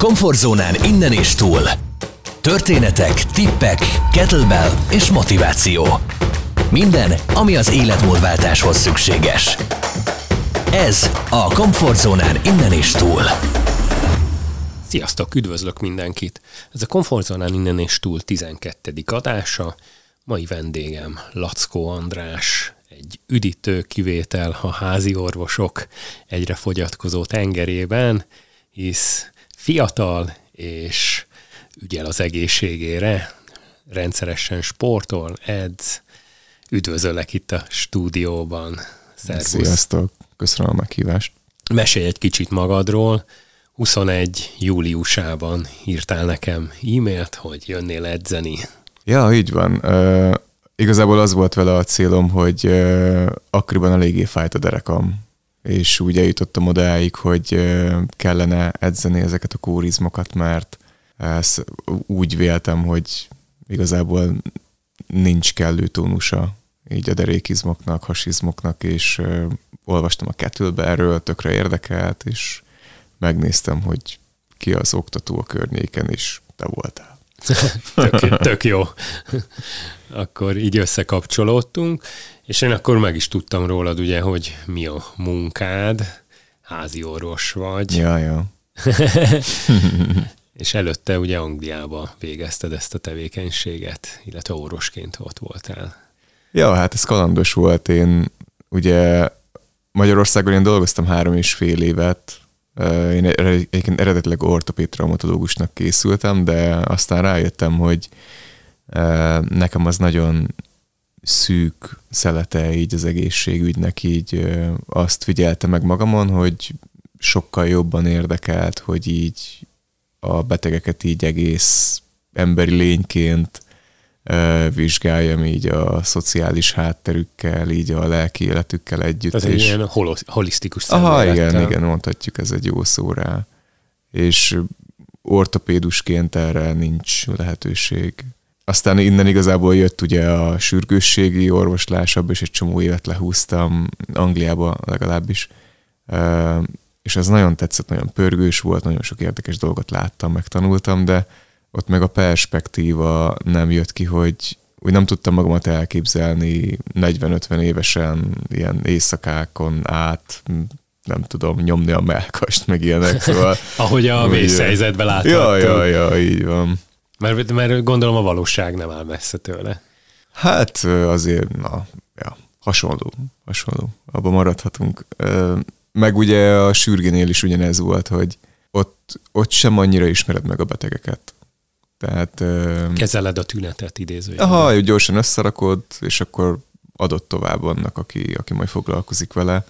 Komfortzónán innen és túl. Történetek, tippek, kettlebell és motiváció. Minden, ami az életmódváltáshoz szükséges. Ez a Komfortzónán innen és túl. Sziasztok, üdvözlök mindenkit! Ez a Komfortzónán innen és túl 12. adása. Mai vendégem Lackó András, egy üdítő kivétel a házi orvosok egyre fogyatkozó tengerében, hisz fiatal és ügyel az egészségére, rendszeresen sportol, edz. Üdvözöllek itt a stúdióban. Szervusz. Sziasztok, köszönöm a meghívást. Mesélj egy kicsit magadról. 21 júliusában írtál nekem e-mailt, hogy jönnél edzeni. Ja, így van. Uh, igazából az volt vele a célom, hogy uh, akkoriban eléggé fájt a derekam, és úgy eljutottam odáig, hogy kellene edzeni ezeket a kórizmokat, mert ezt úgy véltem, hogy igazából nincs kellő tónusa így a derékizmoknak, hasizmoknak, és olvastam a kettlebe erről, tökre érdekelt, és megnéztem, hogy ki az oktató a környéken, és te voltál. Tök, tök jó. Akkor így összekapcsolódtunk. És én akkor meg is tudtam rólad, ugye, hogy mi a munkád, házi orvos vagy. Ja, ja. és előtte ugye Angliába végezted ezt a tevékenységet, illetve orvosként ott voltál. Ja, hát ez kalandos volt. Én ugye Magyarországon én dolgoztam három és fél évet. Én egyébként eredetileg ortopéd traumatológusnak készültem, de aztán rájöttem, hogy nekem az nagyon szűk szelete így az egészségügynek, így azt figyelte meg magamon, hogy sokkal jobban érdekelt, hogy így a betegeket így egész emberi lényként vizsgáljam így a szociális hátterükkel, így a lelki életükkel együtt. Ez egy ilyen holisztikus Aha, igen, igen, mondhatjuk, ez egy jó szó rá. És ortopédusként erre nincs lehetőség. Aztán innen igazából jött ugye a sürgősségi orvoslás, abban is egy csomó évet lehúztam, Angliába legalábbis. És ez nagyon tetszett, nagyon pörgős volt, nagyon sok érdekes dolgot láttam, megtanultam, de ott meg a perspektíva nem jött ki, hogy úgy nem tudtam magamat elképzelni 40-50 évesen ilyen éjszakákon át, nem tudom, nyomni a melkast, meg ilyenek, szóval... Ahogy a vészhelyzetben láthattuk. Ja, ja, ja, így van. Mert, mert gondolom a valóság nem áll messze tőle. Hát azért, na, ja, hasonló, hasonló. Abban maradhatunk. Meg ugye a sürgénél is ugyanez volt, hogy ott, ott sem annyira ismered meg a betegeket. Tehát... Kezeled a tünetet idézőjében. Aha, gyorsan összerakod, és akkor adott tovább annak, aki, aki majd foglalkozik vele.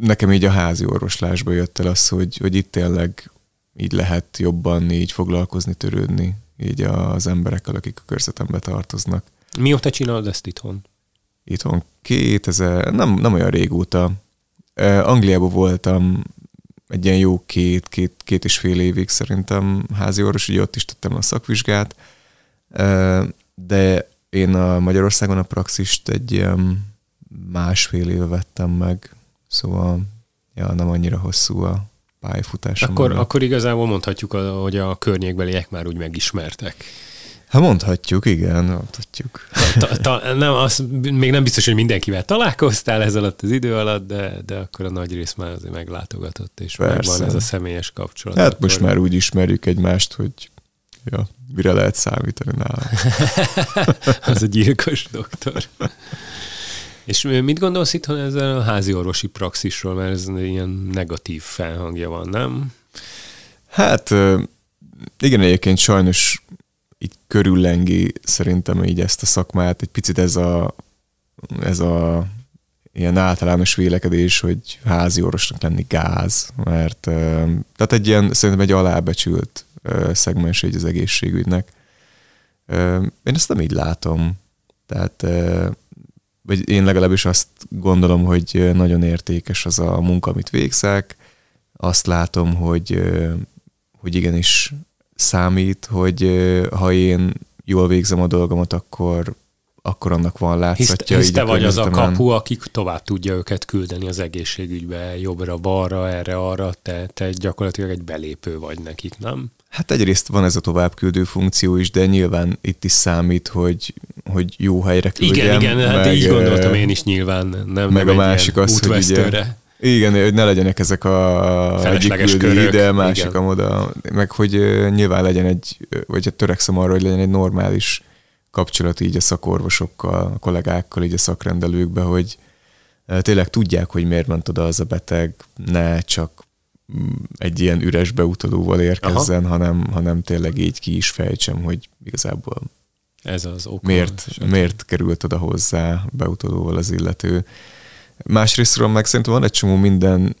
Nekem így a házi orvoslásba jött el az, hogy, hogy itt tényleg így lehet jobban így foglalkozni, törődni így az emberekkel, akik a körzetembe tartoznak. Mióta csinálod ezt itthon? Itthon 2000, nem, nem olyan régóta. Angliában voltam egy ilyen jó két, két, két és fél évig szerintem házi orvos, ugye ott is tettem a szakvizsgát, de én a Magyarországon a praxist egy ilyen másfél éve vettem meg, szóval ja, nem annyira hosszú a pályafutásom. Akkor, akkor igazából mondhatjuk, hogy a környékbeliek már úgy megismertek. Hát mondhatjuk, igen, mondhatjuk. Ta, ta, nem, az, még nem biztos, hogy mindenkivel találkoztál ez alatt az idő alatt, de, de akkor a nagy rész már azért meglátogatott, és Persze. megvan ez a személyes kapcsolat. Hát akkor... most már úgy ismerjük egymást, hogy ja, mire lehet számítani nálam. az a gyilkos doktor. És mit gondolsz itt ezzel a házi orvosi praxisról, mert ez ilyen negatív felhangja van, nem? Hát igen, egyébként sajnos így körüllengi szerintem így ezt a szakmát, egy picit ez a, ez a ilyen általános vélekedés, hogy házi orvosnak lenni gáz, mert tehát egy ilyen, szerintem egy alábecsült szegmens egy az egészségügynek. Én ezt nem így látom. Tehát vagy én legalábbis azt gondolom, hogy nagyon értékes az a munka, amit végzek. Azt látom, hogy, hogy igenis számít, hogy ha én jól végzem a dolgomat, akkor, akkor annak van látszatja. Hisz, hisz te vagy az a kapu, akik tovább tudja őket küldeni az egészségügybe, jobbra-balra, erre-arra, te, te gyakorlatilag egy belépő vagy nekik, nem? Hát egyrészt van ez a továbbküldő funkció is, de nyilván itt is számít, hogy, hogy jó helyre küldjem. Igen, igen, hát így gondoltam én is nyilván, nem, meg nem a másik az, hogy ugye, igen, hogy ne legyenek ezek a egyik körök, ide, másik igen. oda, meg hogy nyilván legyen egy, vagy törekszem arra, hogy legyen egy normális kapcsolat így a szakorvosokkal, a kollégákkal, így a szakrendelőkbe, hogy tényleg tudják, hogy miért ment oda az a beteg, ne csak mm, egy ilyen üres beutalóval érkezzen, hanem, hanem tényleg így ki is fejtsem, hogy igazából ez az oka. Miért, miért került oda hozzá beutalóval az illető. Másrésztről meg szerintem van egy csomó minden,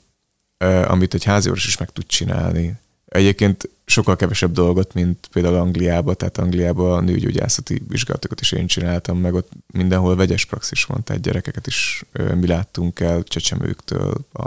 amit egy háziorvos is meg tud csinálni. Egyébként sokkal kevesebb dolgot, mint például Angliában, tehát Angliában a nőgyógyászati vizsgálatokat is én csináltam, meg ott mindenhol vegyes praxis van, tehát gyerekeket is mi láttunk el csecsemőktől a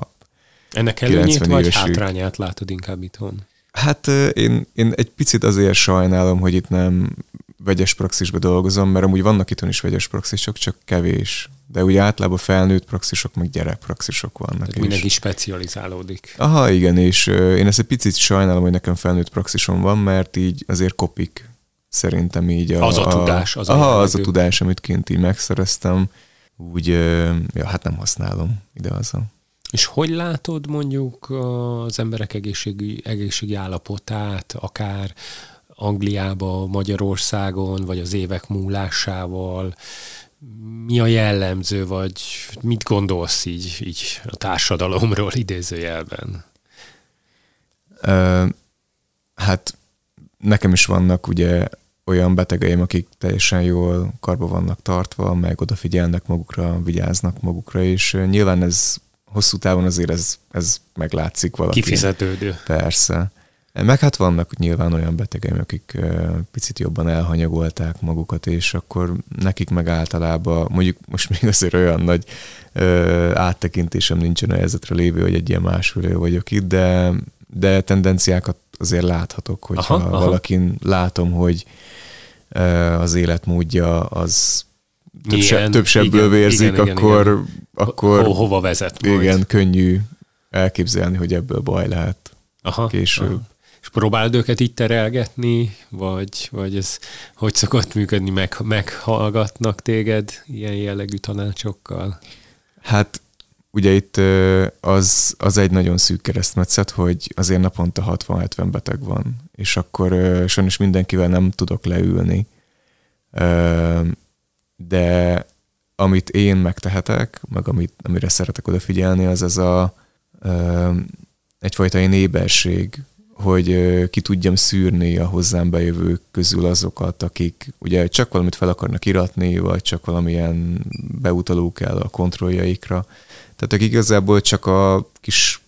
Ennek előnyét vagy hátrányát látod inkább itthon? Hát én, én egy picit azért sajnálom, hogy itt nem vegyes praxisba dolgozom, mert amúgy vannak itthon is vegyes praxisok, csak kevés. De ugye általában felnőtt praxisok, meg gyerekpraxisok vannak. Tehát mindenki specializálódik. Aha, igen, és én ezt egy picit sajnálom, hogy nekem felnőtt praxisom van, mert így azért kopik szerintem így a... Az a, a tudás. Az aha, a az a tudás, amit kint így megszereztem, úgy, ja, hát nem használom ide az a és hogy látod mondjuk az emberek egészségi, egészségi állapotát, akár Angliába, Magyarországon, vagy az évek múlásával? Mi a jellemző, vagy mit gondolsz így, így a társadalomról idézőjelben? Uh, hát nekem is vannak ugye olyan betegeim, akik teljesen jól karba vannak tartva, meg odafigyelnek magukra, vigyáznak magukra, és nyilván ez hosszú távon azért ez, ez meglátszik valaki. Kifizetődő. Persze. Meg hát vannak nyilván olyan betegeim, akik picit jobban elhanyagolták magukat, és akkor nekik meg általában, mondjuk most még azért olyan nagy áttekintésem nincsen a helyzetre lévő, hogy egy ilyen másfélő vagyok itt, de, de tendenciákat azért láthatok, hogyha aha, aha. valakin látom, hogy az életmódja az több, se, több sebből vérzik, igen, akkor, igen. akkor Ho, hova vezet majd? Igen, könnyű elképzelni, hogy ebből baj lehet aha, később. Aha. Próbáld őket itt terelgetni, vagy, vagy ez hogy szokott működni, meg, meghallgatnak téged ilyen jellegű tanácsokkal? Hát ugye itt az, az egy nagyon szűk keresztmetszet, hogy azért naponta 60-70 beteg van, és akkor sajnos mindenkivel nem tudok leülni de amit én megtehetek, meg amit, amire szeretek odafigyelni, az ez a egyfajta én éberség, hogy ki tudjam szűrni a hozzám bejövők közül azokat, akik ugye csak valamit fel akarnak iratni, vagy csak valamilyen beutaló kell a kontrolljaikra. Tehát akik igazából csak a kis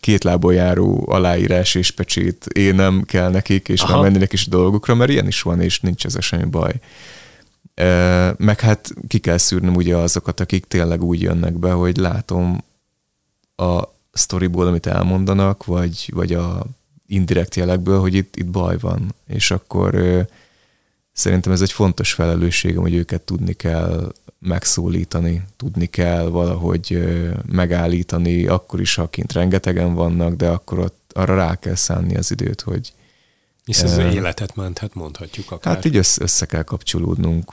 két lából járó aláírás és pecsét én nem kell nekik, és Aha. már mennének is a dolgokra, mert ilyen is van, és nincs ez semmi baj. Meg hát ki kell szűrnöm ugye azokat, akik tényleg úgy jönnek be, hogy látom a sztoriból, amit elmondanak, vagy, vagy a indirekt jelekből, hogy itt, itt baj van. És akkor szerintem ez egy fontos felelősségem, hogy őket tudni kell megszólítani, tudni kell valahogy megállítani, akkor is, ha kint rengetegen vannak, de akkor ott arra rá kell szánni az időt, hogy hisz ez az életet menthet, mondhatjuk akár. Hát így össze, össze kell kapcsolódnunk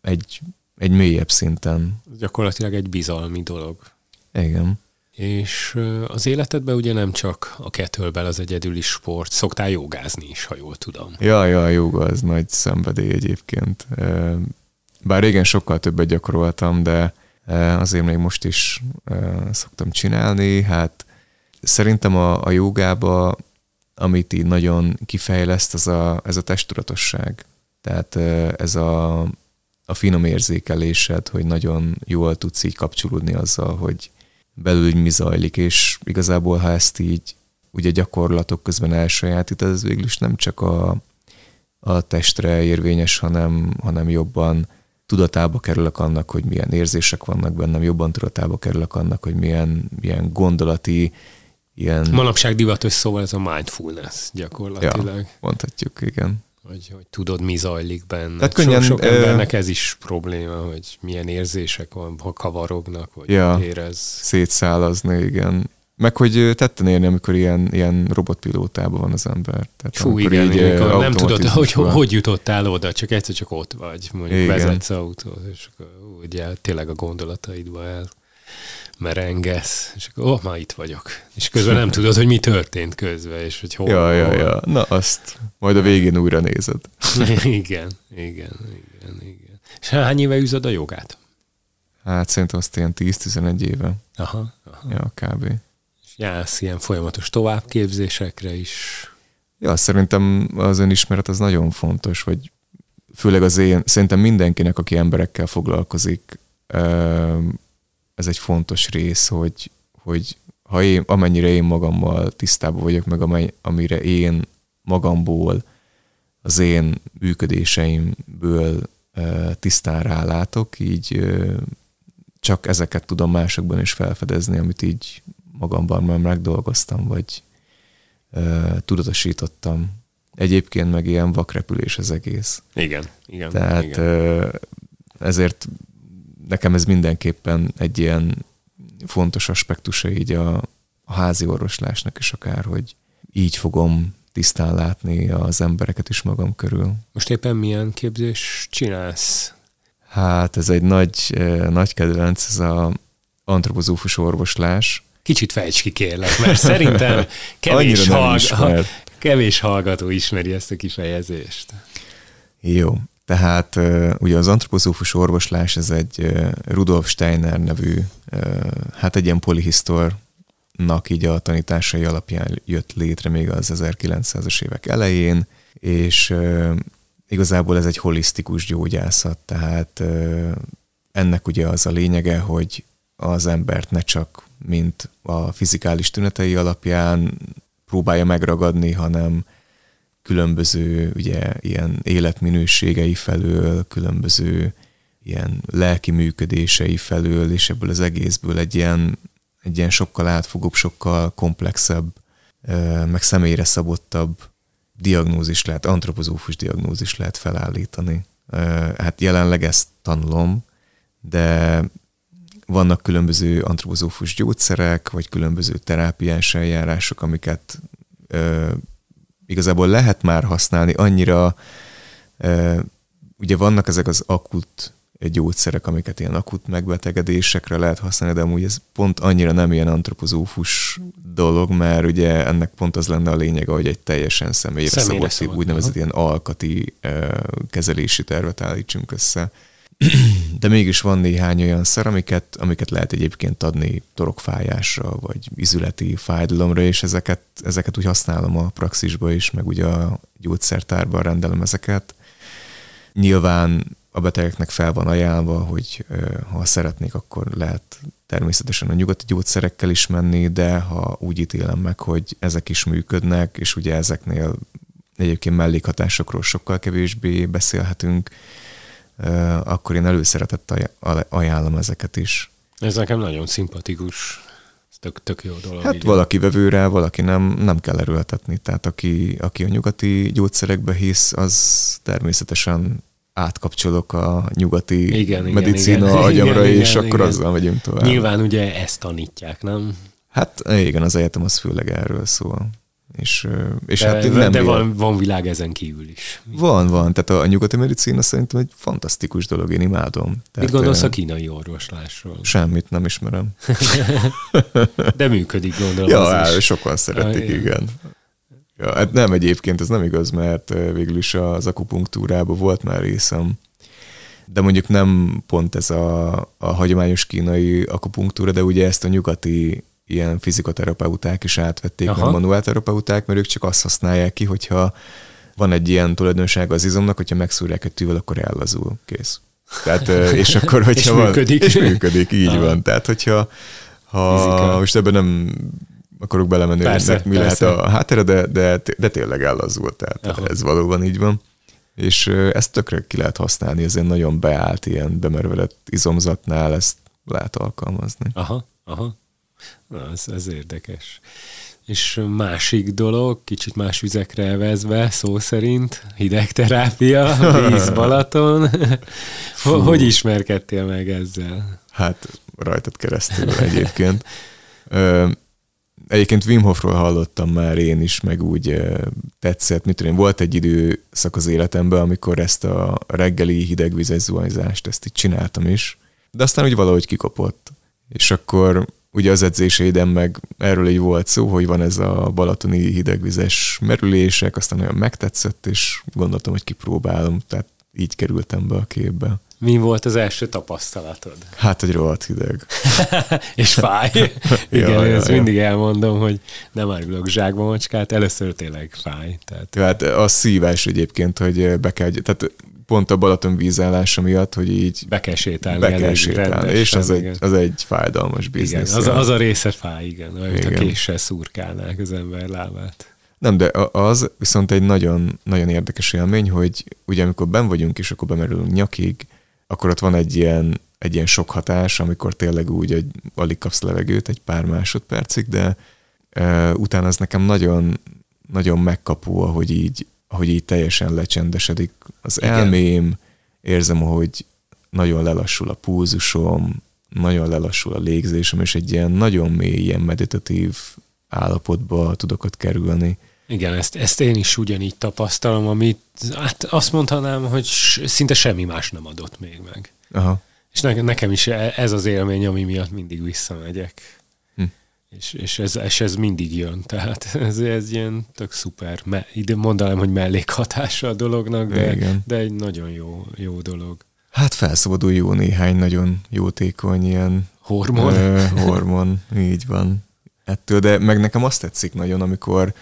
egy, egy mélyebb szinten. Gyakorlatilag egy bizalmi dolog. Igen. És az életedben ugye nem csak a kettlebell az egyedüli sport, szoktál jogázni is, ha jól tudom. Ja, ja, joga az nagy szenvedély egyébként. Bár régen sokkal többet gyakoroltam, de azért még most is szoktam csinálni. Hát szerintem a, a jogába, amit így nagyon kifejleszt, az a, ez a testtudatosság. Tehát ez a, a finom érzékelésed, hogy nagyon jól tudsz így kapcsolódni azzal, hogy belül mi zajlik, és igazából, ha ezt így ugye gyakorlatok közben elsajátít, ez végül is nem csak a, a testre érvényes, hanem, hanem jobban tudatába kerülök annak, hogy milyen érzések vannak bennem, jobban tudatába kerülök annak, hogy milyen, milyen gondolati, ilyen... Manapság divatos szóval ez a mindfulness gyakorlatilag. Ja, mondhatjuk, igen. Hogy, hogy tudod, mi zajlik benne. Tehát könnyen, sok, sok embernek ez is probléma, hogy milyen érzések van, ha kavarognak, vagy Ja. érez. Szétszálazni, igen. Meg hogy tetten érni, amikor ilyen, ilyen robotpilótában van az ember. Tehát Fú, igen, ö, amikor nem tudod, hogy, automatizmusban- hogy jutottál oda, csak egyszer csak ott vagy, mondjuk Igen. vezetsz autót, és akkor ugye tényleg a gondolataidba el merengesz, és akkor, oh, már itt vagyok. És közben nem tudod, hogy mi történt közben, és hogy hol. Ja, ja, hol. ja. Na azt majd a végén újra nézed. igen, igen, igen, igen. És hány éve üzed a jogát? Hát szerintem azt ilyen 10-11 éve. Aha, aha. Ja, kb. És jársz ilyen folyamatos továbbképzésekre is. Ja, szerintem az önismeret az nagyon fontos, vagy főleg az én, szerintem mindenkinek, aki emberekkel foglalkozik, ez egy fontos rész, hogy, hogy ha én, amennyire én magammal tisztában vagyok, meg amely, amire én magamból, az én működéseimből tisztán rálátok, így csak ezeket tudom másokban is felfedezni, amit így magamban már megdolgoztam, vagy tudatosítottam. Egyébként meg ilyen vakrepülés az egész. Igen, igen. Tehát igen. ezért nekem ez mindenképpen egy ilyen fontos aspektusa így a, a házi orvoslásnak is akár, hogy így fogom tisztán látni az embereket is magam körül. Most éppen milyen képzés csinálsz? Hát ez egy nagy, ö, nagy kedvenc, ez a antropozófus orvoslás. Kicsit fejts ki kérlek, mert szerintem kevés, hallg- kevés hallgató ismeri ezt a kifejezést. Jó, tehát ugye az antropozófus orvoslás ez egy Rudolf Steiner nevű, hát egy ilyen polihisztornak így a tanításai alapján jött létre még az 1900-as évek elején, és igazából ez egy holisztikus gyógyászat, tehát ennek ugye az a lényege, hogy az embert ne csak mint a fizikális tünetei alapján próbálja megragadni, hanem különböző ugye, ilyen életminőségei felől, különböző ilyen lelki működései felől, és ebből az egészből egy ilyen, egy ilyen sokkal átfogóbb, sokkal komplexebb, meg személyre szabottabb diagnózis lehet, antropozófus diagnózis lehet felállítani. Hát jelenleg ezt tanulom, de vannak különböző antropozófus gyógyszerek, vagy különböző terápiás eljárások, amiket igazából lehet már használni, annyira ugye vannak ezek az akut gyógyszerek, amiket ilyen akut megbetegedésekre lehet használni, de amúgy ez pont annyira nem ilyen antropozófus dolog, mert ugye ennek pont az lenne a lényege, hogy egy teljesen személyre, Személyre szabott, szabott, úgynevezett ilyen alkati kezelési tervet állítsunk össze. De mégis van néhány olyan szer, amiket, amiket lehet egyébként adni torokfájásra, vagy izületi fájdalomra, és ezeket, ezeket úgy használom a praxisba is, meg ugye a gyógyszertárban rendelem ezeket. Nyilván a betegeknek fel van ajánlva, hogy ha szeretnék, akkor lehet természetesen a nyugati gyógyszerekkel is menni, de ha úgy ítélem meg, hogy ezek is működnek, és ugye ezeknél egyébként mellékhatásokról sokkal kevésbé beszélhetünk, akkor én előszeretett aj- ajánlom ezeket is. Ez nekem nagyon szimpatikus. Tök, tök jó dolog. Hát így. valaki vevő rá, valaki nem, nem kell erőltetni. Tehát aki, aki a nyugati gyógyszerekbe hisz, az természetesen átkapcsolok a nyugati Igen, medicína igen. agyamra, Igen, és igen, akkor igen. azzal megyünk tovább. Nyilván ugye ezt tanítják, nem? Hát igen, az egyetem az főleg erről szól. És, és De, hát de, nem de van, van világ ezen kívül is. van, van. Tehát a, nyugati medicína szerintem egy fantasztikus dolog, én imádom. Mit Tehát, gondolsz ö, a kínai orvoslásról? Semmit nem ismerem. De működik, gondolom. Ja, az á, sokan szeretik, Ah, igen. Ja, hát nem egyébként, ez nem igaz, mert végül is az akupunktúrában volt már részem. De mondjuk nem pont ez a, a hagyományos kínai akupunktúra, de ugye ezt a nyugati ilyen fizikoterapeuták is átvették, Aha. meg manuálterapeuták, mert ők csak azt használják ki, hogyha van egy ilyen tulajdonsága az izomnak, hogyha megszúrják egy tűvel, akkor ellazul. Kész. Tehát, és akkor, hogyha És van, működik. És működik, így Aha. van. Tehát, hogyha ha, Fizika. most ebben nem akarok belemenni, hogy Persze, mi persze. lehet a háttere, de, de, de tényleg ellazult, tehát Aha. Ez valóban így van. És ezt tökre ki lehet használni, ez egy nagyon beállt, ilyen bemervedett izomzatnál ezt lehet alkalmazni. Aha, aha. Na, ez, ez érdekes. És másik dolog, kicsit más vizekre elvezve, szó szerint, hidegterápia, víz Balaton. Hogy ismerkedtél meg ezzel? Hát rajtad keresztül egyébként. Ö, egyébként Wim Hofról hallottam már én is, meg úgy tetszett. Mit tudom, volt egy időszak az életemben, amikor ezt a reggeli hidegvizes zuhanyzást, ezt így csináltam is, de aztán úgy valahogy kikopott. És akkor ugye az edzéseidem meg erről így volt szó, hogy van ez a balatoni hidegvizes merülések, aztán olyan megtetszett, és gondoltam, hogy kipróbálom, tehát így kerültem be a képbe. Mi volt az első tapasztalatod? Hát, hogy rohadt hideg. és fáj. Igen, ja, ezt ja, mindig elmondom, hogy nem árulok zsákba macskát, először tényleg fáj. Tehát... hát a szívás egyébként, hogy be kell, tehát pont a Balaton vízállása miatt, hogy így be kell sétálni. Be kell sétálni, és az egy, az egy fájdalmas biznisz. Igen, az, az a része fáj, igen, olyan, igen. a késsel szurkálnák az ember lábát. Nem, de az viszont egy nagyon, nagyon érdekes élmény, hogy ugye amikor ben vagyunk, és akkor bemerülünk nyakig, akkor ott van egy ilyen, egy ilyen sok hatás, amikor tényleg úgy, hogy alig kapsz levegőt egy pár másodpercig, de e, utána az nekem nagyon, nagyon megkapó, ahogy így, ahogy így teljesen lecsendesedik az Igen. elmém, érzem, hogy nagyon lelassul a pulzusom, nagyon lelassul a légzésem, és egy ilyen nagyon mély, ilyen meditatív állapotba tudok ott kerülni. Igen, ezt, ezt én is ugyanígy tapasztalom, amit hát azt mondhatnám, hogy szinte semmi más nem adott még meg. Aha. És ne, nekem is e, ez az élmény, ami miatt mindig visszamegyek. És, és, ez, és ez mindig jön, tehát ez, ez ilyen tök szuper. Me, ide mondanám, hogy mellékhatása a dolognak, de, Igen. de egy nagyon jó, jó dolog. Hát felszabadul jó néhány nagyon jótékony ilyen hormon. Ö, hormon, így van. Ettől, de meg nekem azt tetszik nagyon, amikor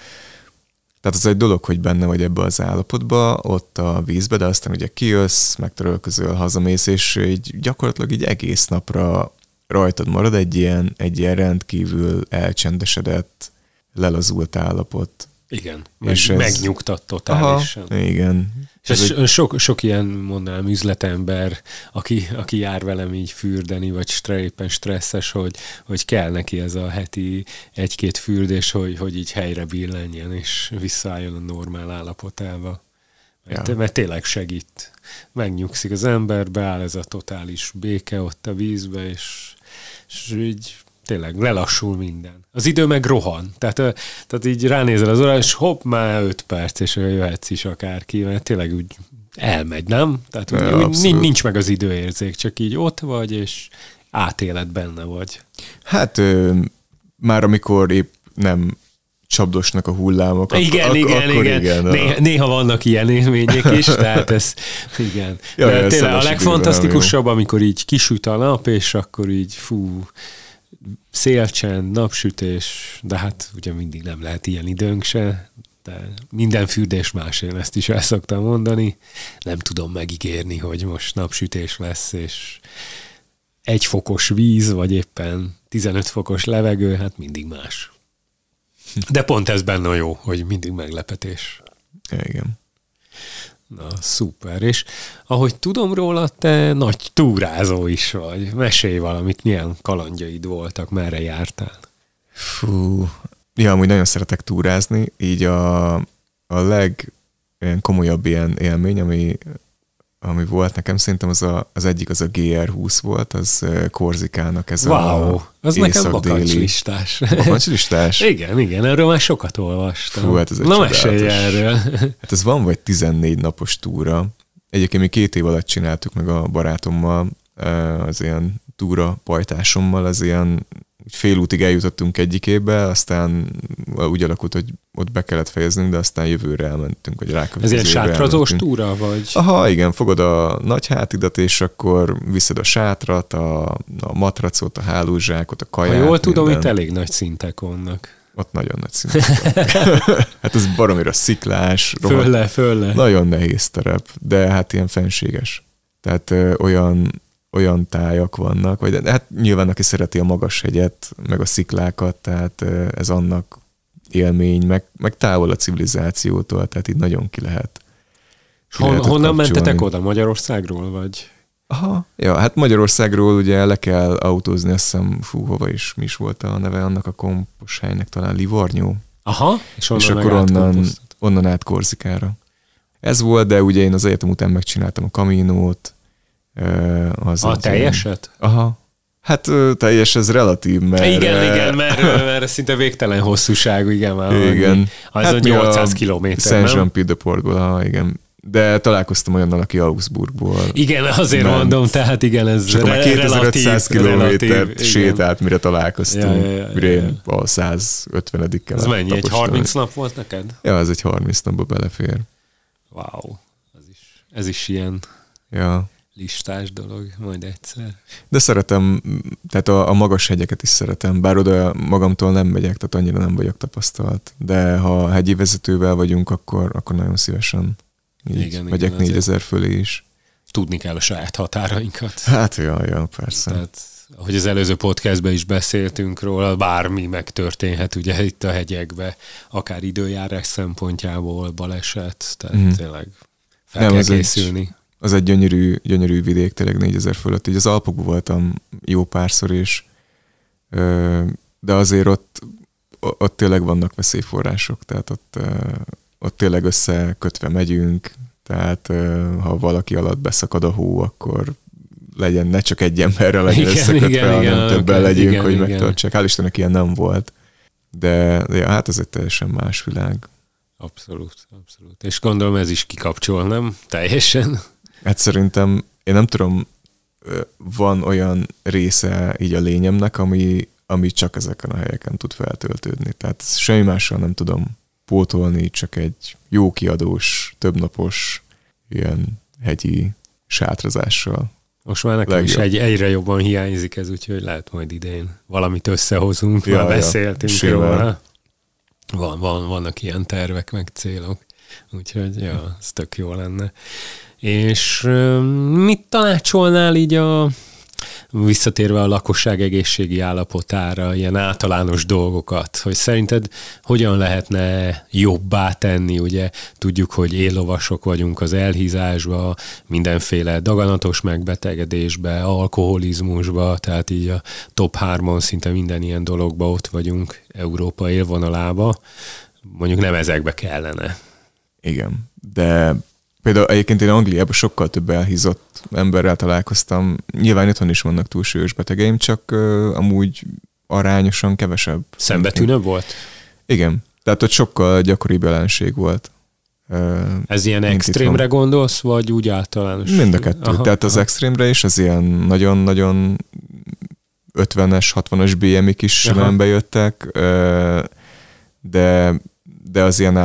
tehát az egy dolog, hogy benne vagy ebbe az állapotba, ott a vízbe, de aztán ugye kijössz, megtörölközöl, hazamész, és így gyakorlatilag így egész napra rajtad marad egy ilyen, egy ilyen rendkívül elcsendesedett, lelazult állapot. Igen, meg, és ez... megnyugtat totálisan. Aha, igen. És ez egy... sok, sok ilyen, mondanám, üzletember, aki, aki jár velem így fürdeni, vagy éppen stresszes, hogy, hogy kell neki ez a heti egy-két fürdés, hogy, hogy így helyre billenjen, és visszaálljon a normál állapotába. Mert, ja. mert tényleg segít. Megnyugszik az ember, beáll ez a totális béke ott a vízbe, és, és így tényleg lelassul minden. Az idő meg rohan. Tehát, tehát így ránézel az óra, és hopp, már öt perc, és jöhetsz is akárki, mert tényleg úgy elmegy, nem? Tehát úgy, ja, úgy nincs meg az időérzék, csak így ott vagy, és átéled benne vagy. Hát ö, már amikor épp nem csapdosnak a hullámok. Igen, ak- igen, akkor igen. igen néha, néha vannak ilyen élmények is, tehát ez, igen. Ja, De tényleg a legfantasztikusabb, amikor így kisüt a nap, és akkor így fú, szélcsend, napsütés, de hát ugye mindig nem lehet ilyen időnk se, de minden fürdés más, én ezt is el szoktam mondani. Nem tudom megígérni, hogy most napsütés lesz, és egy fokos víz, vagy éppen 15 fokos levegő, hát mindig más. De pont ez benne jó, hogy mindig meglepetés. Igen. Na, szuper. És ahogy tudom róla, te nagy túrázó is vagy. Mesélj valamit, milyen kalandjaid voltak, merre jártál? Fú, ja, amúgy nagyon szeretek túrázni, így a, a leg ilyen komolyabb ilyen élmény, ami ami volt nekem, szerintem az, a, az egyik az a GR20 volt, az Korzikának ez wow, a az nekem bakancslistás. Bakancslistás? igen, igen, erről már sokat olvastam. Fú, hát ez egy Na mesélj erről. hát ez van vagy 14 napos túra. Egyébként mi két év alatt csináltuk meg a barátommal, az ilyen túra pajtásommal, az ilyen fél útig eljutottunk egyikébe, aztán úgy alakult, hogy ott be kellett fejeznünk, de aztán jövőre elmentünk, vagy rákövetkező Ez ilyen sátrazós túra, vagy? Aha, igen, fogod a nagy hátidat, és akkor viszed a sátrat, a, a matracot, a hálózsákot, a kaját. Ha jól tudom, minden. itt elég nagy szintek vannak. Ott nagyon nagy szintek Hát ez baromira sziklás. Fölle, fölle. Nagyon nehéz terep, de hát ilyen fenséges. Tehát ö, olyan olyan tájak vannak, vagy hát nyilván aki szereti a magas hegyet, meg a sziklákat, tehát ez annak élmény, meg, meg távol a civilizációtól, tehát így nagyon ki lehet. Ki Hon, lehet honnan mentetek oda? Magyarországról, vagy? Aha, ja, hát Magyarországról ugye le kell autózni, azt hiszem, fú, hova is, mi is volt a neve annak a kompos helynek, talán Livornyó, Aha, és, onnan és akkor onnan, onnan át Korzikára. Ez volt, de ugye én az egyetem után megcsináltam a kaminót. Az A teljeset? ilyen- Aha. Hát teljes, ez relatív, mert... Igen, igen, mert, mert szinte végtelen hosszúságú, igen. Már Igen. Az hát a mi 800 kilométer, nem? Saint-Jean-Pied-de-Portból, ha, igen. De találkoztam olyannal, aki Augsburgból. Igen, azért Ment. mondom, tehát igen, ez És akkor már re- 2500 relatív, kilométert sétált, mire találkoztunk. Ja, ja, ja, mire én a 150 kel Ez mennyi? Egy 30 nap volt neked? Ja, ez egy 30 napba belefér. Wow, ez is, ez is ilyen Ja. Listás dolog, majd egyszer. De szeretem, tehát a, a magas hegyeket is szeretem, bár oda magamtól nem megyek, tehát annyira nem vagyok tapasztalt. De ha hegyi vezetővel vagyunk, akkor, akkor nagyon szívesen így Igen, igen, igen, megyek azért. 4000 fölé is. Tudni kell a saját határainkat. Hát, ja, ja, persze. Tehát, ahogy az előző podcastben is beszéltünk róla, bármi megtörténhet ugye itt a hegyekbe, akár időjárás szempontjából, baleset, tehát mm. tényleg fel Nem, kell az egy- készülni. Az egy gyönyörű, gyönyörű vidék, tényleg 4000 fölött. Így az Alpokban voltam jó párszor is, de azért ott, ott tényleg vannak veszélyforrások, tehát ott, ott tényleg összekötve megyünk, tehát ha valaki alatt beszakad a hó, akkor legyen, ne csak egy emberre legyen Igen, összekötve, igen, hanem igen, többen oké, legyünk, igen, hogy igen. megtartsák. Hál' Istennek ilyen nem volt. De, de ja, hát ez egy teljesen más világ. Abszolút, abszolút. És gondolom ez is kikapcsol, nem? Teljesen. Hát szerintem, én nem tudom, van olyan része így a lényemnek, ami, ami csak ezeken a helyeken tud feltöltődni. Tehát semmi mással nem tudom pótolni, csak egy jó kiadós, többnapos ilyen hegyi sátrazással. Most már nekem is Legjobb. egy, egyre jobban hiányzik ez, úgyhogy lehet majd idén valamit összehozunk, Ja, már ja, beszéltünk simán. róla. Van, van, vannak ilyen tervek, meg célok, úgyhogy ja, ez tök jó lenne. És mit tanácsolnál így a visszatérve a lakosság egészségi állapotára, ilyen általános dolgokat, hogy szerinted hogyan lehetne jobbá tenni, ugye tudjuk, hogy éllovasok vagyunk az elhízásba, mindenféle daganatos megbetegedésbe, alkoholizmusba, tehát így a top 3-on szinte minden ilyen dologba ott vagyunk Európa élvonalába, mondjuk nem ezekbe kellene. Igen, de például egyébként én Angliában sokkal több elhízott emberrel találkoztam. Nyilván itthon is vannak túlsúlyos betegeim, csak uh, amúgy arányosan kevesebb. Szembetűnőbb volt? Igen, tehát ott sokkal gyakoribb jelenség volt. Uh, Ez ilyen extrémre itthon. gondolsz, vagy úgy általános? Mind a kettő. Aha, Tehát az aha. extrémre is az ilyen nagyon-nagyon 50-es, 60-as BMI-k is simán bejöttek, de, de az ilyen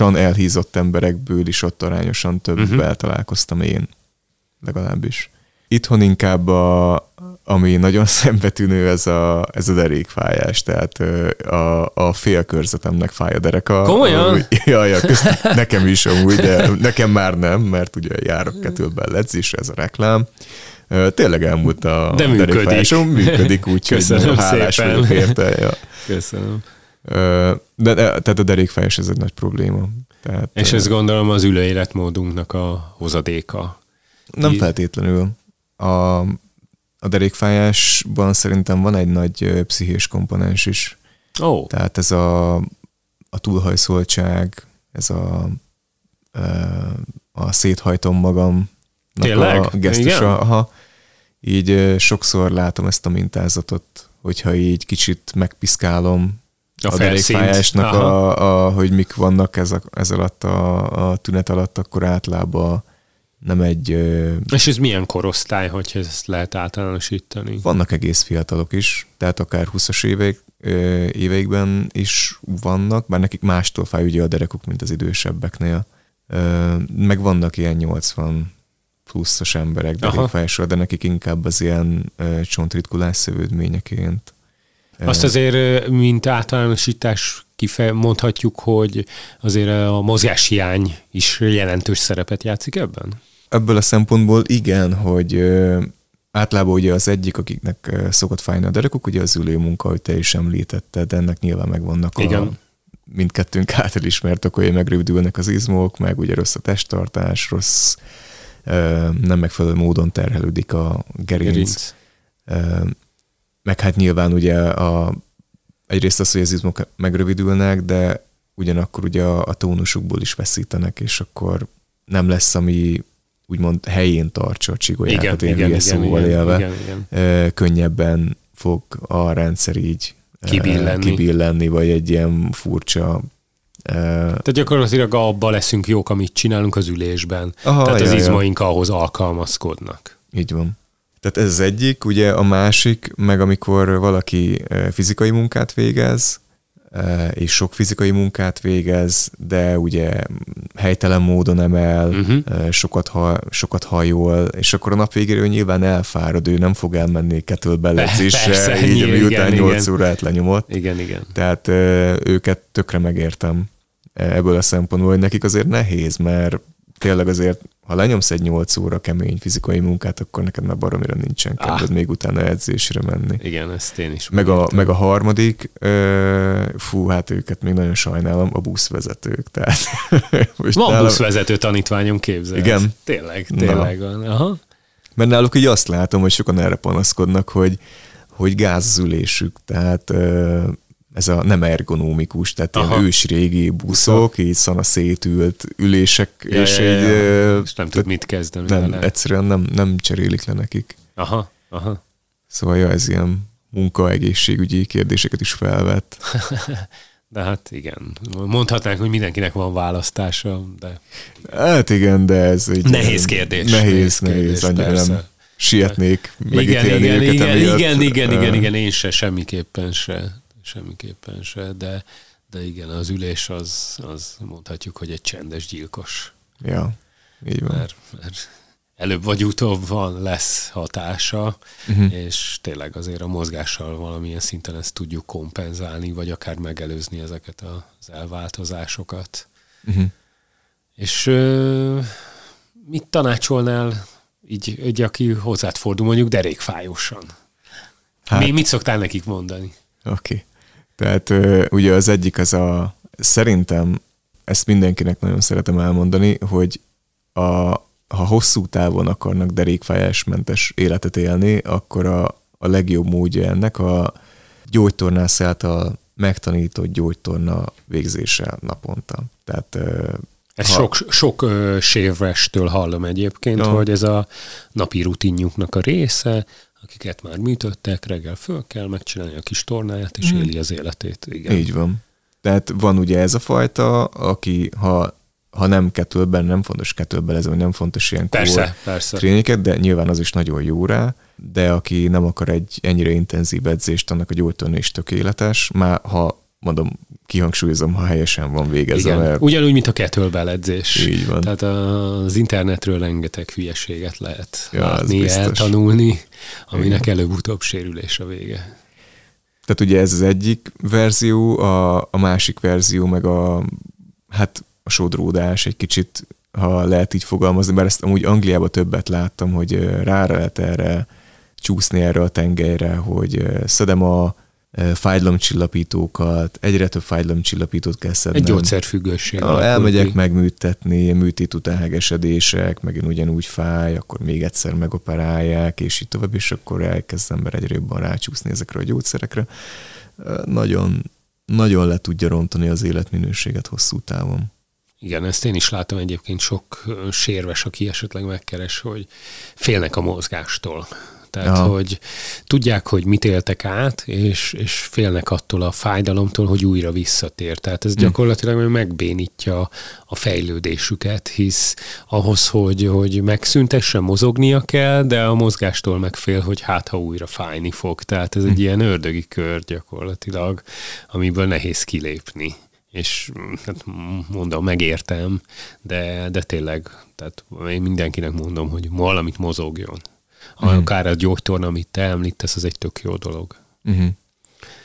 átlagosan elhízott emberekből is ott arányosan többel uh-huh. találkoztam én, legalábbis. Itthon inkább a, ami nagyon szembetűnő, ez a, ez a derékfájás, tehát a, a félkörzetemnek fáj a dereka. Komolyan? Amúgy- Ja, ja, közt, nekem is amúgy, de nekem már nem, mert ugye járok kettlebell edzésre, ez a reklám. Tényleg elmúlt a De működik. derékfájásom, működik, úgyhogy hálás vagyok érte. Ja. Köszönöm. De, de, tehát a derékfájás ez egy nagy probléma. Tehát, És ez gondolom az ülő életmódunknak a hozadéka. Nem Í- feltétlenül. A, a derékfájásban szerintem van egy nagy pszichés komponens is. Oh, Tehát ez a, a túlhajszoltság, ez a, a széthajtom magam Tényleg? a gesztusa. Igen? Aha. Így sokszor látom ezt a mintázatot, hogyha így kicsit megpiszkálom a, a, derékfájásnak, a, a, hogy mik vannak ez, a, ez alatt a, a tünet alatt, akkor általában nem egy... És ez milyen korosztály, hogyha ezt lehet általánosítani? Vannak egész fiatalok is, tehát akár 20-as évek, éveikben is vannak, bár nekik mástól fáj ugye a derekuk, mint az idősebbeknél. Meg vannak ilyen 80 pluszos emberek derékfájásra, de nekik inkább az ilyen csontritkulás szövődményeként. Azt azért, mint általánosítás kife mondhatjuk, hogy azért a mozgáshiány is jelentős szerepet játszik ebben? Ebből a szempontból igen, hogy általában ugye az egyik, akiknek szokott fájni a derekuk, ugye az ülő munka, hogy te is említetted, ennek nyilván megvannak a Igen. mindkettőnk által ismert okai, megrövidülnek az izmok, meg ugye rossz a testtartás, rossz, nem megfelelő módon terhelődik a gerinc. Gerinc. Meg hát nyilván ugye a egyrészt az, hogy az izmok megrövidülnek, de ugyanakkor ugye a, a tónusukból is veszítenek, és akkor nem lesz, ami úgymond helyén tartsa a csigolyákat, igen, ilyen igen, szóval igen, élve. igen, igen. Könnyebben fog a rendszer így kibillenni. kibillenni, vagy egy ilyen furcsa tehát gyakorlatilag abba leszünk jók, amit csinálunk az ülésben. Aha, Tehát az ja, ja. izmaink ahhoz alkalmazkodnak. Így van. Tehát ez az egyik, ugye a másik, meg amikor valaki fizikai munkát végez, és sok fizikai munkát végez, de ugye helytelen módon emel, uh-huh. sokat, ha, sokat hajol, és akkor a nap végére ő nyilván elfárad, ő nem fog elmenni kettlebell edzésre, így nyilván, miután igen, 8 igen. órát lenyomott. Igen, igen. Tehát őket tökre megértem ebből a szempontból, hogy nekik azért nehéz, mert tényleg azért, ha lenyomsz egy 8 óra kemény fizikai munkát, akkor neked már baromira nincsen kedved ah. még utána edzésre menni. Igen, ezt én is meg a, meg a harmadik, fú, hát őket még nagyon sajnálom, a buszvezetők. Tehát, most Van nálam... buszvezető tanítványom képzeld. Igen. Tényleg, tényleg van. Aha. Mert náluk így azt látom, hogy sokan erre panaszkodnak, hogy, hogy gáz az ülésük, tehát ez a nem ergonómikus, tehát Aha. ilyen ősrégi buszok, így szana szétült ülések, ja, és ja, ja, így... Ja. És nem tud mit kezdeni nem, vele. Egyszerűen nem, nem cserélik le nekik. Aha, aha. Szóval ja, ez ilyen munkaegészségügyi kérdéseket is felvett. De hát igen, mondhatnánk, hogy mindenkinek van választása, de... Hát igen, de ez egy... Nehéz kérdés. Nehéz, nehéz, nehéz annyira persze. nem sietnék igen, igen, őket igen, emiatt. igen, igen, igen, igen, én se, semmiképpen se, semmiképpen se, de, de igen, az ülés az, az mondhatjuk, hogy egy csendes gyilkos. Ja, így van. Mert, mert előbb vagy utóbb van, lesz hatása, uh-huh. és tényleg azért a mozgással valamilyen szinten ezt tudjuk kompenzálni, vagy akár megelőzni ezeket az elváltozásokat. Uh-huh. És ö, mit tanácsolnál így, így aki hozzád fordul, mondjuk derékfájósan? Hát, Mi, mit szoktál nekik mondani? Oké. Okay. Tehát ugye az egyik az a, szerintem ezt mindenkinek nagyon szeretem elmondani, hogy a, ha hosszú távon akarnak derékfájásmentes életet élni, akkor a, a legjobb módja ennek a gyógytornász által megtanított gyógytorna végzése naponta. Tehát ezt ha... sok, sok ö, hallom egyébként, no. hogy ez a napi rutinjuknak a része, akiket már műtöttek, reggel föl kell megcsinálni a kis tornáját, és mm. éli az életét. Igen. Így van. Tehát van ugye ez a fajta, aki ha ha nem kettlebell, nem fontos kettlebellezni, vagy nem fontos ilyen persze, persze. tréninget, de nyilván az is nagyon jó rá, de aki nem akar egy ennyire intenzív edzést, annak a gyógytorna is tökéletes, már ha mondom, kihangsúlyozom, ha helyesen van végezve. Igen, mert... ugyanúgy, mint a kettlebell edzés. Így van. Tehát az internetről rengeteg hülyeséget lehet ja, látni, eltanulni, aminek előbb-utóbb sérülés a vége. Tehát ugye ez az egyik verzió, a, a másik verzió meg a hát a sodródás egy kicsit, ha lehet így fogalmazni, mert ezt amúgy Angliában többet láttam, hogy rá lehet erre csúszni erre a tengelyre, hogy szedem a fájdalomcsillapítókat, egyre több fájdalomcsillapítót kell szednem. Egy gyógyszerfüggőség. Ja, elmegyek ki. megműtetni, műtét után hegesedések, megint ugyanúgy fáj, akkor még egyszer megoperálják, és így tovább, és akkor elkezd ember egyre jobban rácsúszni ezekre a gyógyszerekre. Nagyon, nagyon le tudja rontani az életminőséget hosszú távon. Igen, ezt én is látom egyébként sok sérves, aki esetleg megkeres, hogy félnek a mozgástól. Tehát, Aha. hogy tudják, hogy mit éltek át, és, és félnek attól a fájdalomtól, hogy újra visszatér. Tehát ez gyakorlatilag megbénítja a fejlődésüket, hisz ahhoz, hogy, hogy megszüntessen, mozognia kell, de a mozgástól megfél, hogy hát, ha újra fájni fog. Tehát ez egy ilyen ördögi kör gyakorlatilag, amiből nehéz kilépni és hát mondom, megértem, de, de tényleg, tehát én mindenkinek mondom, hogy valamit mozogjon. Uh-huh. Akár a gyógytorna, amit te említesz, az egy tök jó dolog. Uh-huh.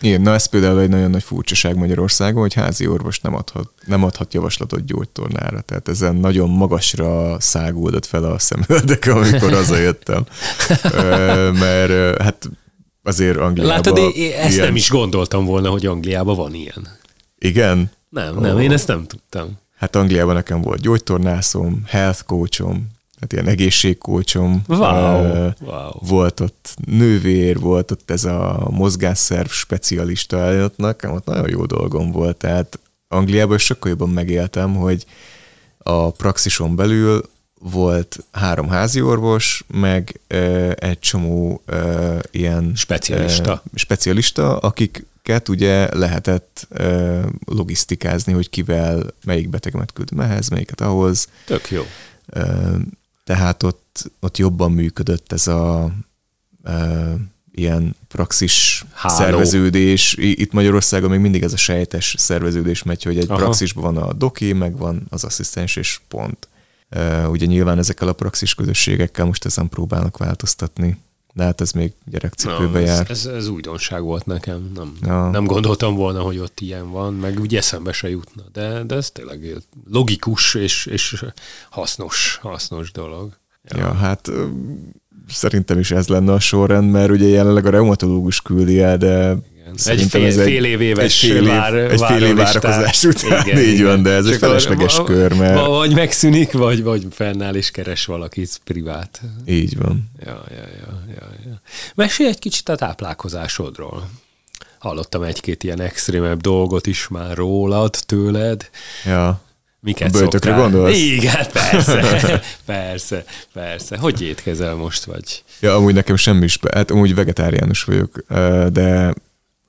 Igen, na ez például egy nagyon nagy furcsaság Magyarországon, hogy házi orvos nem adhat, nem adhat javaslatot gyógytornára. Tehát ezen nagyon magasra száguldott fel a szemöldek, amikor hazajöttem. Mert hát azért Angliában... Látod, én ezt ilyen... nem is gondoltam volna, hogy Angliában van ilyen. Igen? Nem, nem, oh. én ezt nem tudtam. Hát Angliában nekem volt gyógytornászom, health coachom, tehát ilyen egészségkócsom. Wow, Ö, wow. Volt ott nővér, volt ott ez a mozgásszerv specialista előtt, nekem ott nagyon jó dolgom volt, tehát Angliában sokkal jobban megéltem, hogy a praxison belül volt három házi orvos, meg ö, egy csomó ö, ilyen Specialista. ö, specialista, akiket ugye lehetett ö, logisztikázni, hogy kivel, melyik betegemet küld mehez, melyiket ahhoz. Tök jó. Tehát ott, ott jobban működött ez a ö, ilyen praxis Háló. szerveződés. Itt Magyarországon még mindig ez a sejtes szerveződés megy, hogy egy Aha. praxisban van a doki, meg van az asszisztens, és pont. Ö, Ugye nyilván ezekkel a praxis közösségekkel most ezen próbálnak változtatni, de hát ez még gyerekcipőbe ez, jár. ez, ez újdonság volt nekem. Nem, Ja. nem gondoltam volna, hogy ott ilyen van, meg úgy eszembe se jutna. De, de ez tényleg logikus és, és hasznos, hasznos dolog. Ja, hát ö, szerintem is ez lenne a sorrend, mert ugye jelenleg a reumatológus küldi el, de Igen. Egy fél, ez egy- fél év éves egy fél év- vár, egy fél év várakozás után, így van, de ez egy Csak akkor felesleges va- kör, mert- va- Vagy megszűnik, vagy, vagy fennáll és keres valakit privát. így van. Ja, ja, ja, ja, ja. Mesélj egy kicsit a táplálkozásodról. Hallottam egy-két ilyen extrémebb dolgot is már rólad, tőled. Ja. Miket A böjtökre gondolsz? Igen, persze, persze, persze. Hogy étkezel most, vagy? Ja, amúgy nekem semmi is, hát amúgy vegetáriánus vagyok, de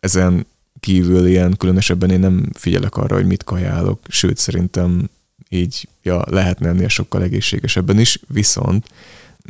ezen kívül ilyen különösebben én nem figyelek arra, hogy mit kajálok, sőt szerintem így ja, lehetne ennél sokkal egészségesebben is, viszont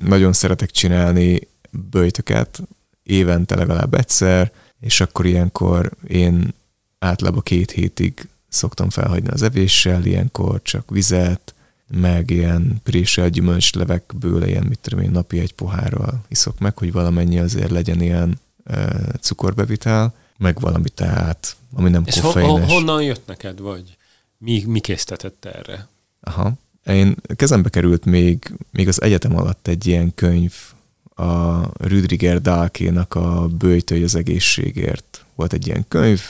nagyon szeretek csinálni böjtöket, évente legalább egyszer, és akkor ilyenkor én általában két hétig szoktam felhagyni az evéssel, ilyenkor csak vizet, meg ilyen préssel gyümölcslevekből ilyen, mit tudom én, napi egy pohárral iszok meg, hogy valamennyi azért legyen ilyen e, cukorbevitel, meg valami teát, ami nem Ez ho- ho- koffeines. honnan jött neked, vagy mi, mi késztetett erre? Aha. Én kezembe került még, még az egyetem alatt egy ilyen könyv, a Rüdiger Dahlkénak a Bőjtői az egészségért. Volt egy ilyen könyv,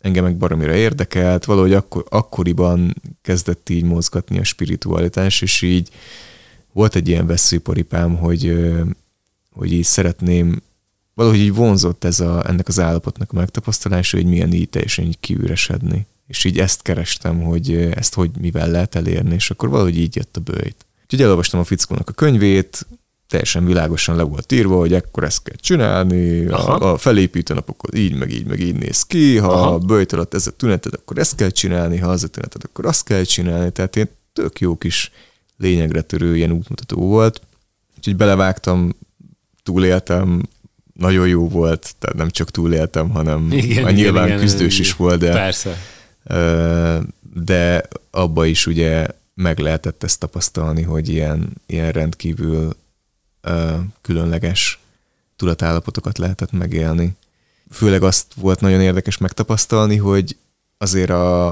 engem meg baromira érdekelt, valahogy akkor, akkoriban kezdett így mozgatni a spiritualitás, és így volt egy ilyen veszőparipám, hogy, hogy így szeretném, valahogy így vonzott ez a, ennek az állapotnak a megtapasztalása, hogy milyen így teljesen így kiüresedni. És így ezt kerestem, hogy ezt hogy mivel lehet elérni, és akkor valahogy így jött a bőjt. Úgyhogy elolvastam a fickónak a könyvét, teljesen világosan le volt írva, hogy ekkor ezt kell csinálni, Aha. a, a felépítő napokon így, meg így, meg így néz ki, ha Aha. a bőjt alatt ez a tüneted, akkor ezt kell csinálni, ha az a tüneted, akkor azt kell csinálni, tehát én tök jó kis lényegre törő ilyen útmutató volt. Úgyhogy belevágtam, túléltem, nagyon jó volt, tehát nem csak túléltem, hanem Igen, igen, nyilván igen, küzdős igen. is volt, de, Persze. de abba is ugye meg lehetett ezt tapasztalni, hogy ilyen, ilyen rendkívül különleges tudatállapotokat lehetett megélni. Főleg azt volt nagyon érdekes megtapasztalni, hogy azért a,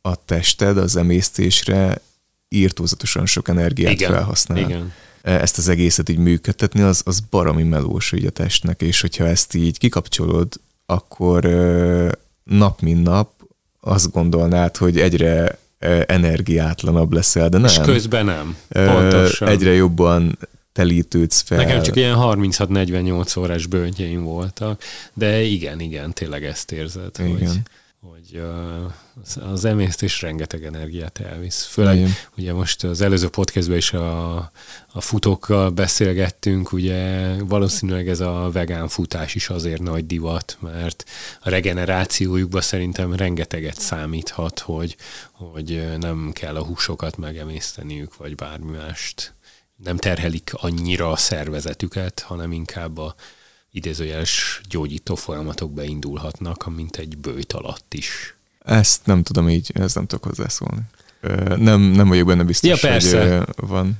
a tested az emésztésre írtózatosan sok energiát Igen, felhasznál. igen. Ezt az egészet így működtetni, az, az baromi melós így a testnek, és hogyha ezt így kikapcsolod, akkor nap mint nap azt gondolnád, hogy egyre energiátlanabb leszel, de nem. És közben nem. Pontosan. Egyre jobban telítődsz fel. Nekem csak ilyen 36-48 órás bőntjeim voltak, de igen, igen, tényleg ezt érzed, Igen. hogy az- az emésztés rengeteg energiát elvisz. Főleg Igen. ugye most az előző podcastben is a, a futókkal beszélgettünk, ugye valószínűleg ez a vegán futás is azért nagy divat, mert a regenerációjukban szerintem rengeteget számíthat, hogy, hogy nem kell a húsokat megemészteniük, vagy bármi mást nem terhelik annyira a szervezetüket, hanem inkább a idézőjeles gyógyító folyamatok beindulhatnak, mint egy bőjt alatt is. Ezt nem tudom így, ezt nem tudok hozzászólni. Nem, nem vagyok benne biztos, Ja, persze. hogy van.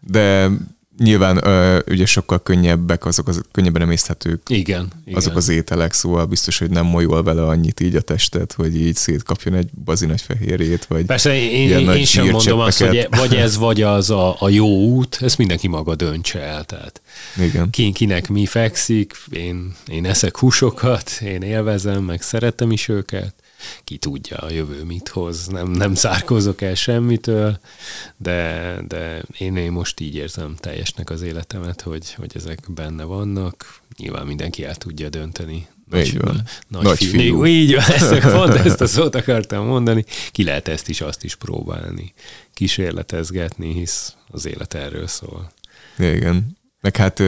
De nyilván ö, ugye sokkal könnyebbek, azok az könnyebben emészthetők Igen, igen. azok az ételek, szóval biztos, hogy nem molyol vele annyit így a testet, hogy így szétkapjon egy bazi nagy fehérjét, vagy Persze én, én, én sem mondom azt, hogy vagy ez, vagy az a, a jó út, ezt mindenki maga döntse el. Tehát Igen. ki, kinek mi fekszik, én, én eszek húsokat, én élvezem, meg szeretem is őket. Ki tudja a jövő mit hoz. Nem, nem szárkozok el semmitől, de, de én, én most így érzem teljesnek az életemet, hogy, hogy ezek benne vannak. Nyilván mindenki el tudja dönteni. Nagy, így van. Nagy, nagy fiú. fiú. Így van, ezt, pont ezt a szót akartam mondani. Ki lehet ezt is, azt is próbálni, kísérletezgetni, hisz az élet erről szól. Ja, igen. Meg hát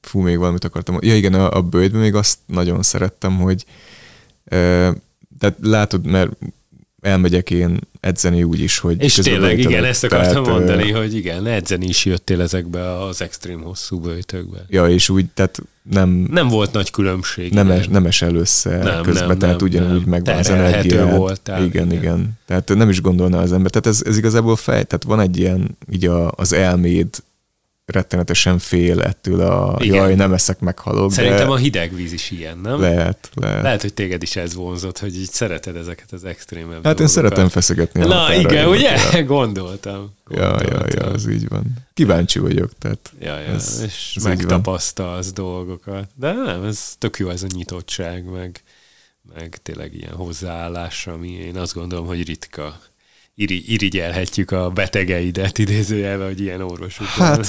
fú, még valamit akartam. Ja igen, a, a bőjtben még azt nagyon szerettem, hogy tehát látod, mert elmegyek én edzeni úgy is, hogy... És tényleg, igen, ezt akartam tehát, mondani, hogy igen, edzeni is jöttél ezekbe az extrém hosszú bőjtökbe. Ja, és úgy, tehát nem... Nem volt nagy különbség. Nem, es, nem esel össze nem, közben, nem, tehát nem, ugyanúgy nem. megvan az energia. volt. Igen, igen, igen. Tehát nem is gondolná az ember. Tehát ez, ez igazából fej, tehát van egy ilyen, így a, az elméd rettenetesen fél ettől a Igen. jaj, nem eszek, meghalok. Szerintem de a hideg víz is ilyen, nem? Lehet, lehet. Lehet, hogy téged is ez vonzott, hogy így szereted ezeket az extrémebb Hát dolgokat. én szeretem feszegetni. Na igen, ugye? Ja. Gondoltam. gondoltam. Ja, ja, ja, az így van. Kíváncsi vagyok, tehát. Ja, ja, ez, és ez megtapasztalsz dolgokat. De nem, ez tök jó ez a nyitottság, meg, meg tényleg ilyen hozzáállás, ami én azt gondolom, hogy ritka iri, irigyelhetjük a betegeidet idézőjelve, hogy ilyen orvosuk Hát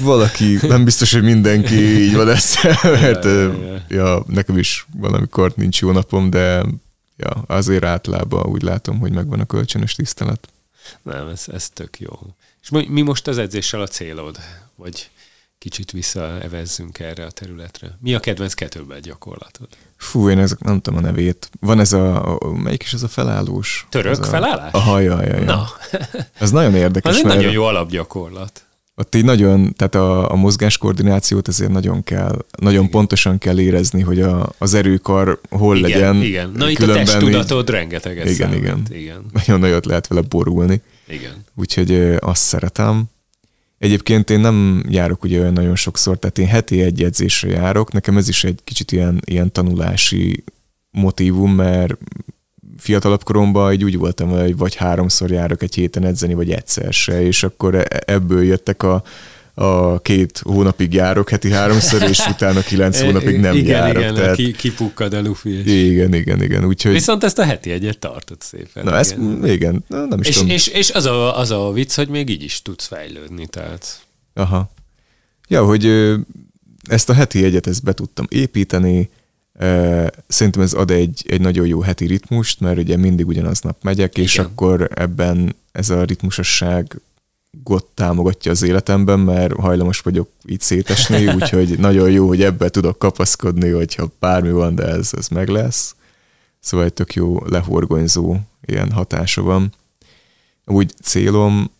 valaki, nem biztos, hogy mindenki így van ezt, mert ja, ja, ja. ja, nekem is valamikor nincs jó napom, de ja, azért általában úgy látom, hogy megvan a kölcsönös tisztelet. Nem, ez, ez tök jó. És mi most az edzéssel a célod? Vagy kicsit visszaevezzünk erre a területre. Mi a kedvenc kettlebell gyakorlatod? Fú, én ezek nem tudom a nevét. Van ez a, a melyik is ez a felállós? Török a, felállás? Aha, jaj, jaj, Na. ez nagyon érdekes. Ez egy nagyon jó alapgyakorlat. Ott így nagyon, tehát a, a mozgáskoordinációt ezért nagyon kell, nagyon igen. pontosan kell érezni, hogy a, az erőkar hol igen, legyen. Igen, na itt a testtudatod rengeteget igen, számít. igen, igen. Nagyon nagyot lehet vele borulni. Igen. Úgyhogy azt szeretem. Egyébként én nem járok ugye olyan nagyon sokszor, tehát én heti egy edzésre járok, nekem ez is egy kicsit ilyen, ilyen tanulási motivum, mert fiatalabb koromban így úgy voltam, hogy vagy háromszor járok egy héten edzeni, vagy egyszer se, és akkor e-, ebből jöttek a, a két hónapig járok heti háromszor, és utána kilenc hónapig nem igen, járok. Igen, tehát... ki, kipukkad a lufi. És... Igen, igen, igen. Úgyhogy... Viszont ezt a heti egyet tartott szépen. Na, ez, igen, nem is és, tudom. És, és az, a, az a vicc, hogy még így is tudsz fejlődni, tehát... Aha. Ja, hogy ezt a heti egyet ezt be tudtam építeni, Szerintem ez ad egy, egy nagyon jó heti ritmust, mert ugye mindig ugyanaznap megyek, Igen. és akkor ebben ez a ritmusosság gott támogatja az életemben, mert hajlamos vagyok így szétesni, úgyhogy nagyon jó, hogy ebbe tudok kapaszkodni, hogyha bármi van, de ez, ez meg lesz. Szóval egy tök jó lehorgonyzó ilyen hatása van. Úgy célom,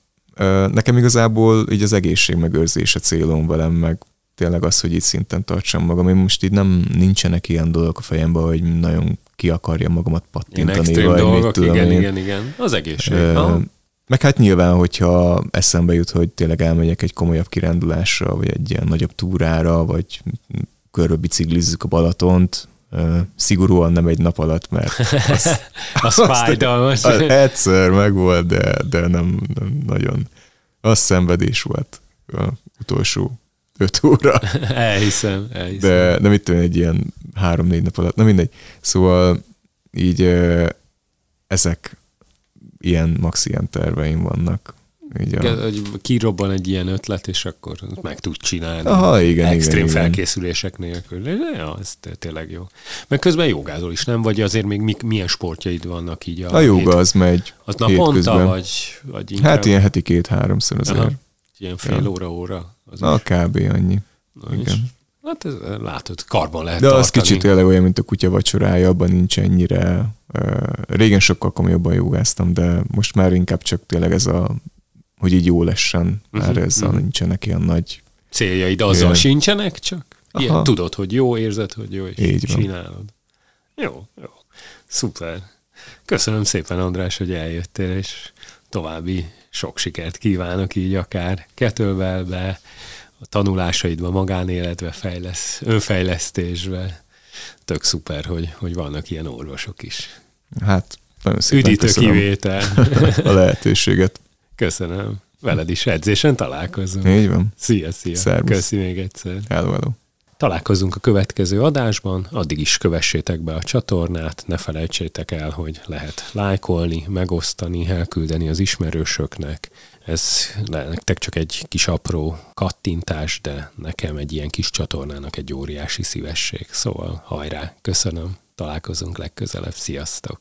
nekem igazából így az egészség megőrzése célom velem, meg tényleg az, hogy így szinten tartsam magam. Én most így nem nincsenek ilyen dolgok a fejemben, hogy nagyon ki akarja magamat pattintani. Ilyen vagy dolgok, mit tudom igen, én. igen, igen. Az egészség. Uh, meg hát nyilván, hogyha eszembe jut, hogy tényleg elmegyek egy komolyabb kirándulásra, vagy egy ilyen nagyobb túrára, vagy körbe biciklizzük a Balatont, szigorúan nem egy nap alatt, mert az, az fájdalmas. Az, egyszer meg volt, de, de nem, nem nagyon. Az szenvedés volt a utolsó öt óra. Elhiszem, elhiszem. De, mit tudom, egy ilyen három-négy nap alatt, na mindegy. Szóval így ezek ilyen max ilyen terveim vannak. Így a... Hogy kirobban egy ilyen ötlet, és akkor meg tud csinálni. Aha, igen, Extrém igen, felkészülések igen. nélkül. De, ja, ez tényleg jó. Meg közben jogázol is, nem? Vagy azért még milyen sportjaid vannak így a A joga hét... az megy Az naponta, vagy, vagy inkább... Hát ilyen heti két-háromszor azért. Aha. Ilyen fél ja. óra-óra. Az Na, kb. annyi. Na, igen. És Hát ez, látod, karban lehet De tartani. az kicsit tényleg olyan, mint a kutya vacsorája, abban nincs ennyire... Régen sokkal komolyabban jogáztam, de most már inkább csak tényleg ez a, hogy így jó lessen, már uh-huh, ezzel uh-huh. nincsenek ilyen nagy... Céljaid azzal ilyen... sincsenek, csak ilyen, tudod, hogy jó, érzed, hogy jó, és így csinálod. Van. Jó, jó. Szuper. Köszönöm szépen, András, hogy eljöttél, és további sok sikert kívánok így akár kettlebellbe, a tanulásaidba, magánéletbe fejlesz, önfejlesztésbe. Tök szuper, hogy, hogy vannak ilyen orvosok is. Hát, nagyon szépen Üdítő köszönöm kivétel. a lehetőséget. Köszönöm. Veled is edzésen találkozunk. Így van. Szia, szia. Szervusz. Köszi még egyszer. Hello, hello. Találkozunk a következő adásban, addig is kövessétek be a csatornát, ne felejtsétek el, hogy lehet lájkolni, megosztani, elküldeni az ismerősöknek. Ez nektek csak egy kis apró kattintás, de nekem egy ilyen kis csatornának egy óriási szívesség. Szóval hajrá, köszönöm, találkozunk legközelebb, sziasztok!